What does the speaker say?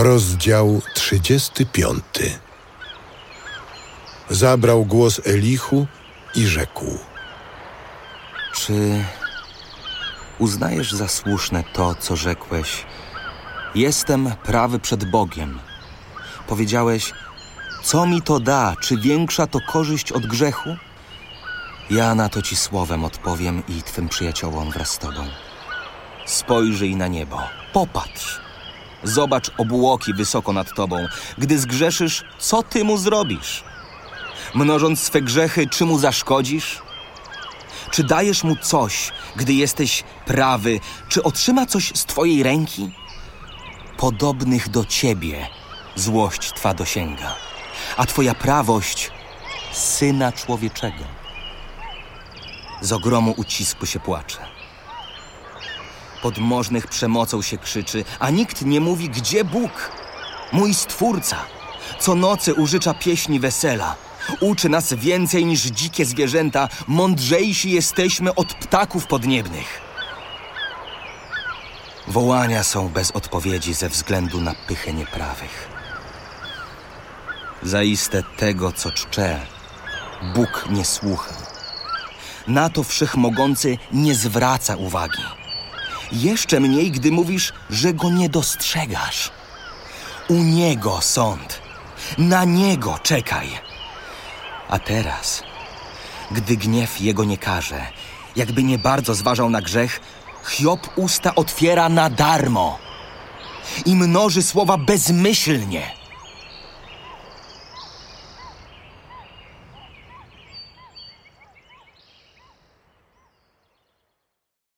Rozdział 35 Zabrał głos Elichu i rzekł Czy uznajesz za słuszne to, co rzekłeś? Jestem prawy przed Bogiem. Powiedziałeś, co mi to da, czy większa to korzyść od grzechu? Ja na to ci słowem odpowiem i twym przyjaciołom wraz z tobą. Spojrzyj na niebo, popatrz. Zobacz obłoki wysoko nad tobą. Gdy zgrzeszysz, co ty mu zrobisz? Mnożąc swe grzechy, czy mu zaszkodzisz? Czy dajesz mu coś, gdy jesteś prawy? Czy otrzyma coś z twojej ręki? Podobnych do ciebie złość twa dosięga, a twoja prawość syna człowieczego. Z ogromu ucisku się płacze. Podmożnych przemocą się krzyczy, a nikt nie mówi, gdzie Bóg, mój Stwórca. Co nocy użycza pieśni wesela. Uczy nas więcej niż dzikie zwierzęta, mądrzejsi jesteśmy od ptaków podniebnych. Wołania są bez odpowiedzi ze względu na pychę nieprawych. Zaiste tego, co czcze, Bóg nie słucha. Na to wszechmogący nie zwraca uwagi. Jeszcze mniej, gdy mówisz, że go nie dostrzegasz. U niego sąd, na niego czekaj. A teraz, gdy gniew jego nie karze, jakby nie bardzo zważał na grzech, Hiob usta otwiera na darmo i mnoży słowa bezmyślnie.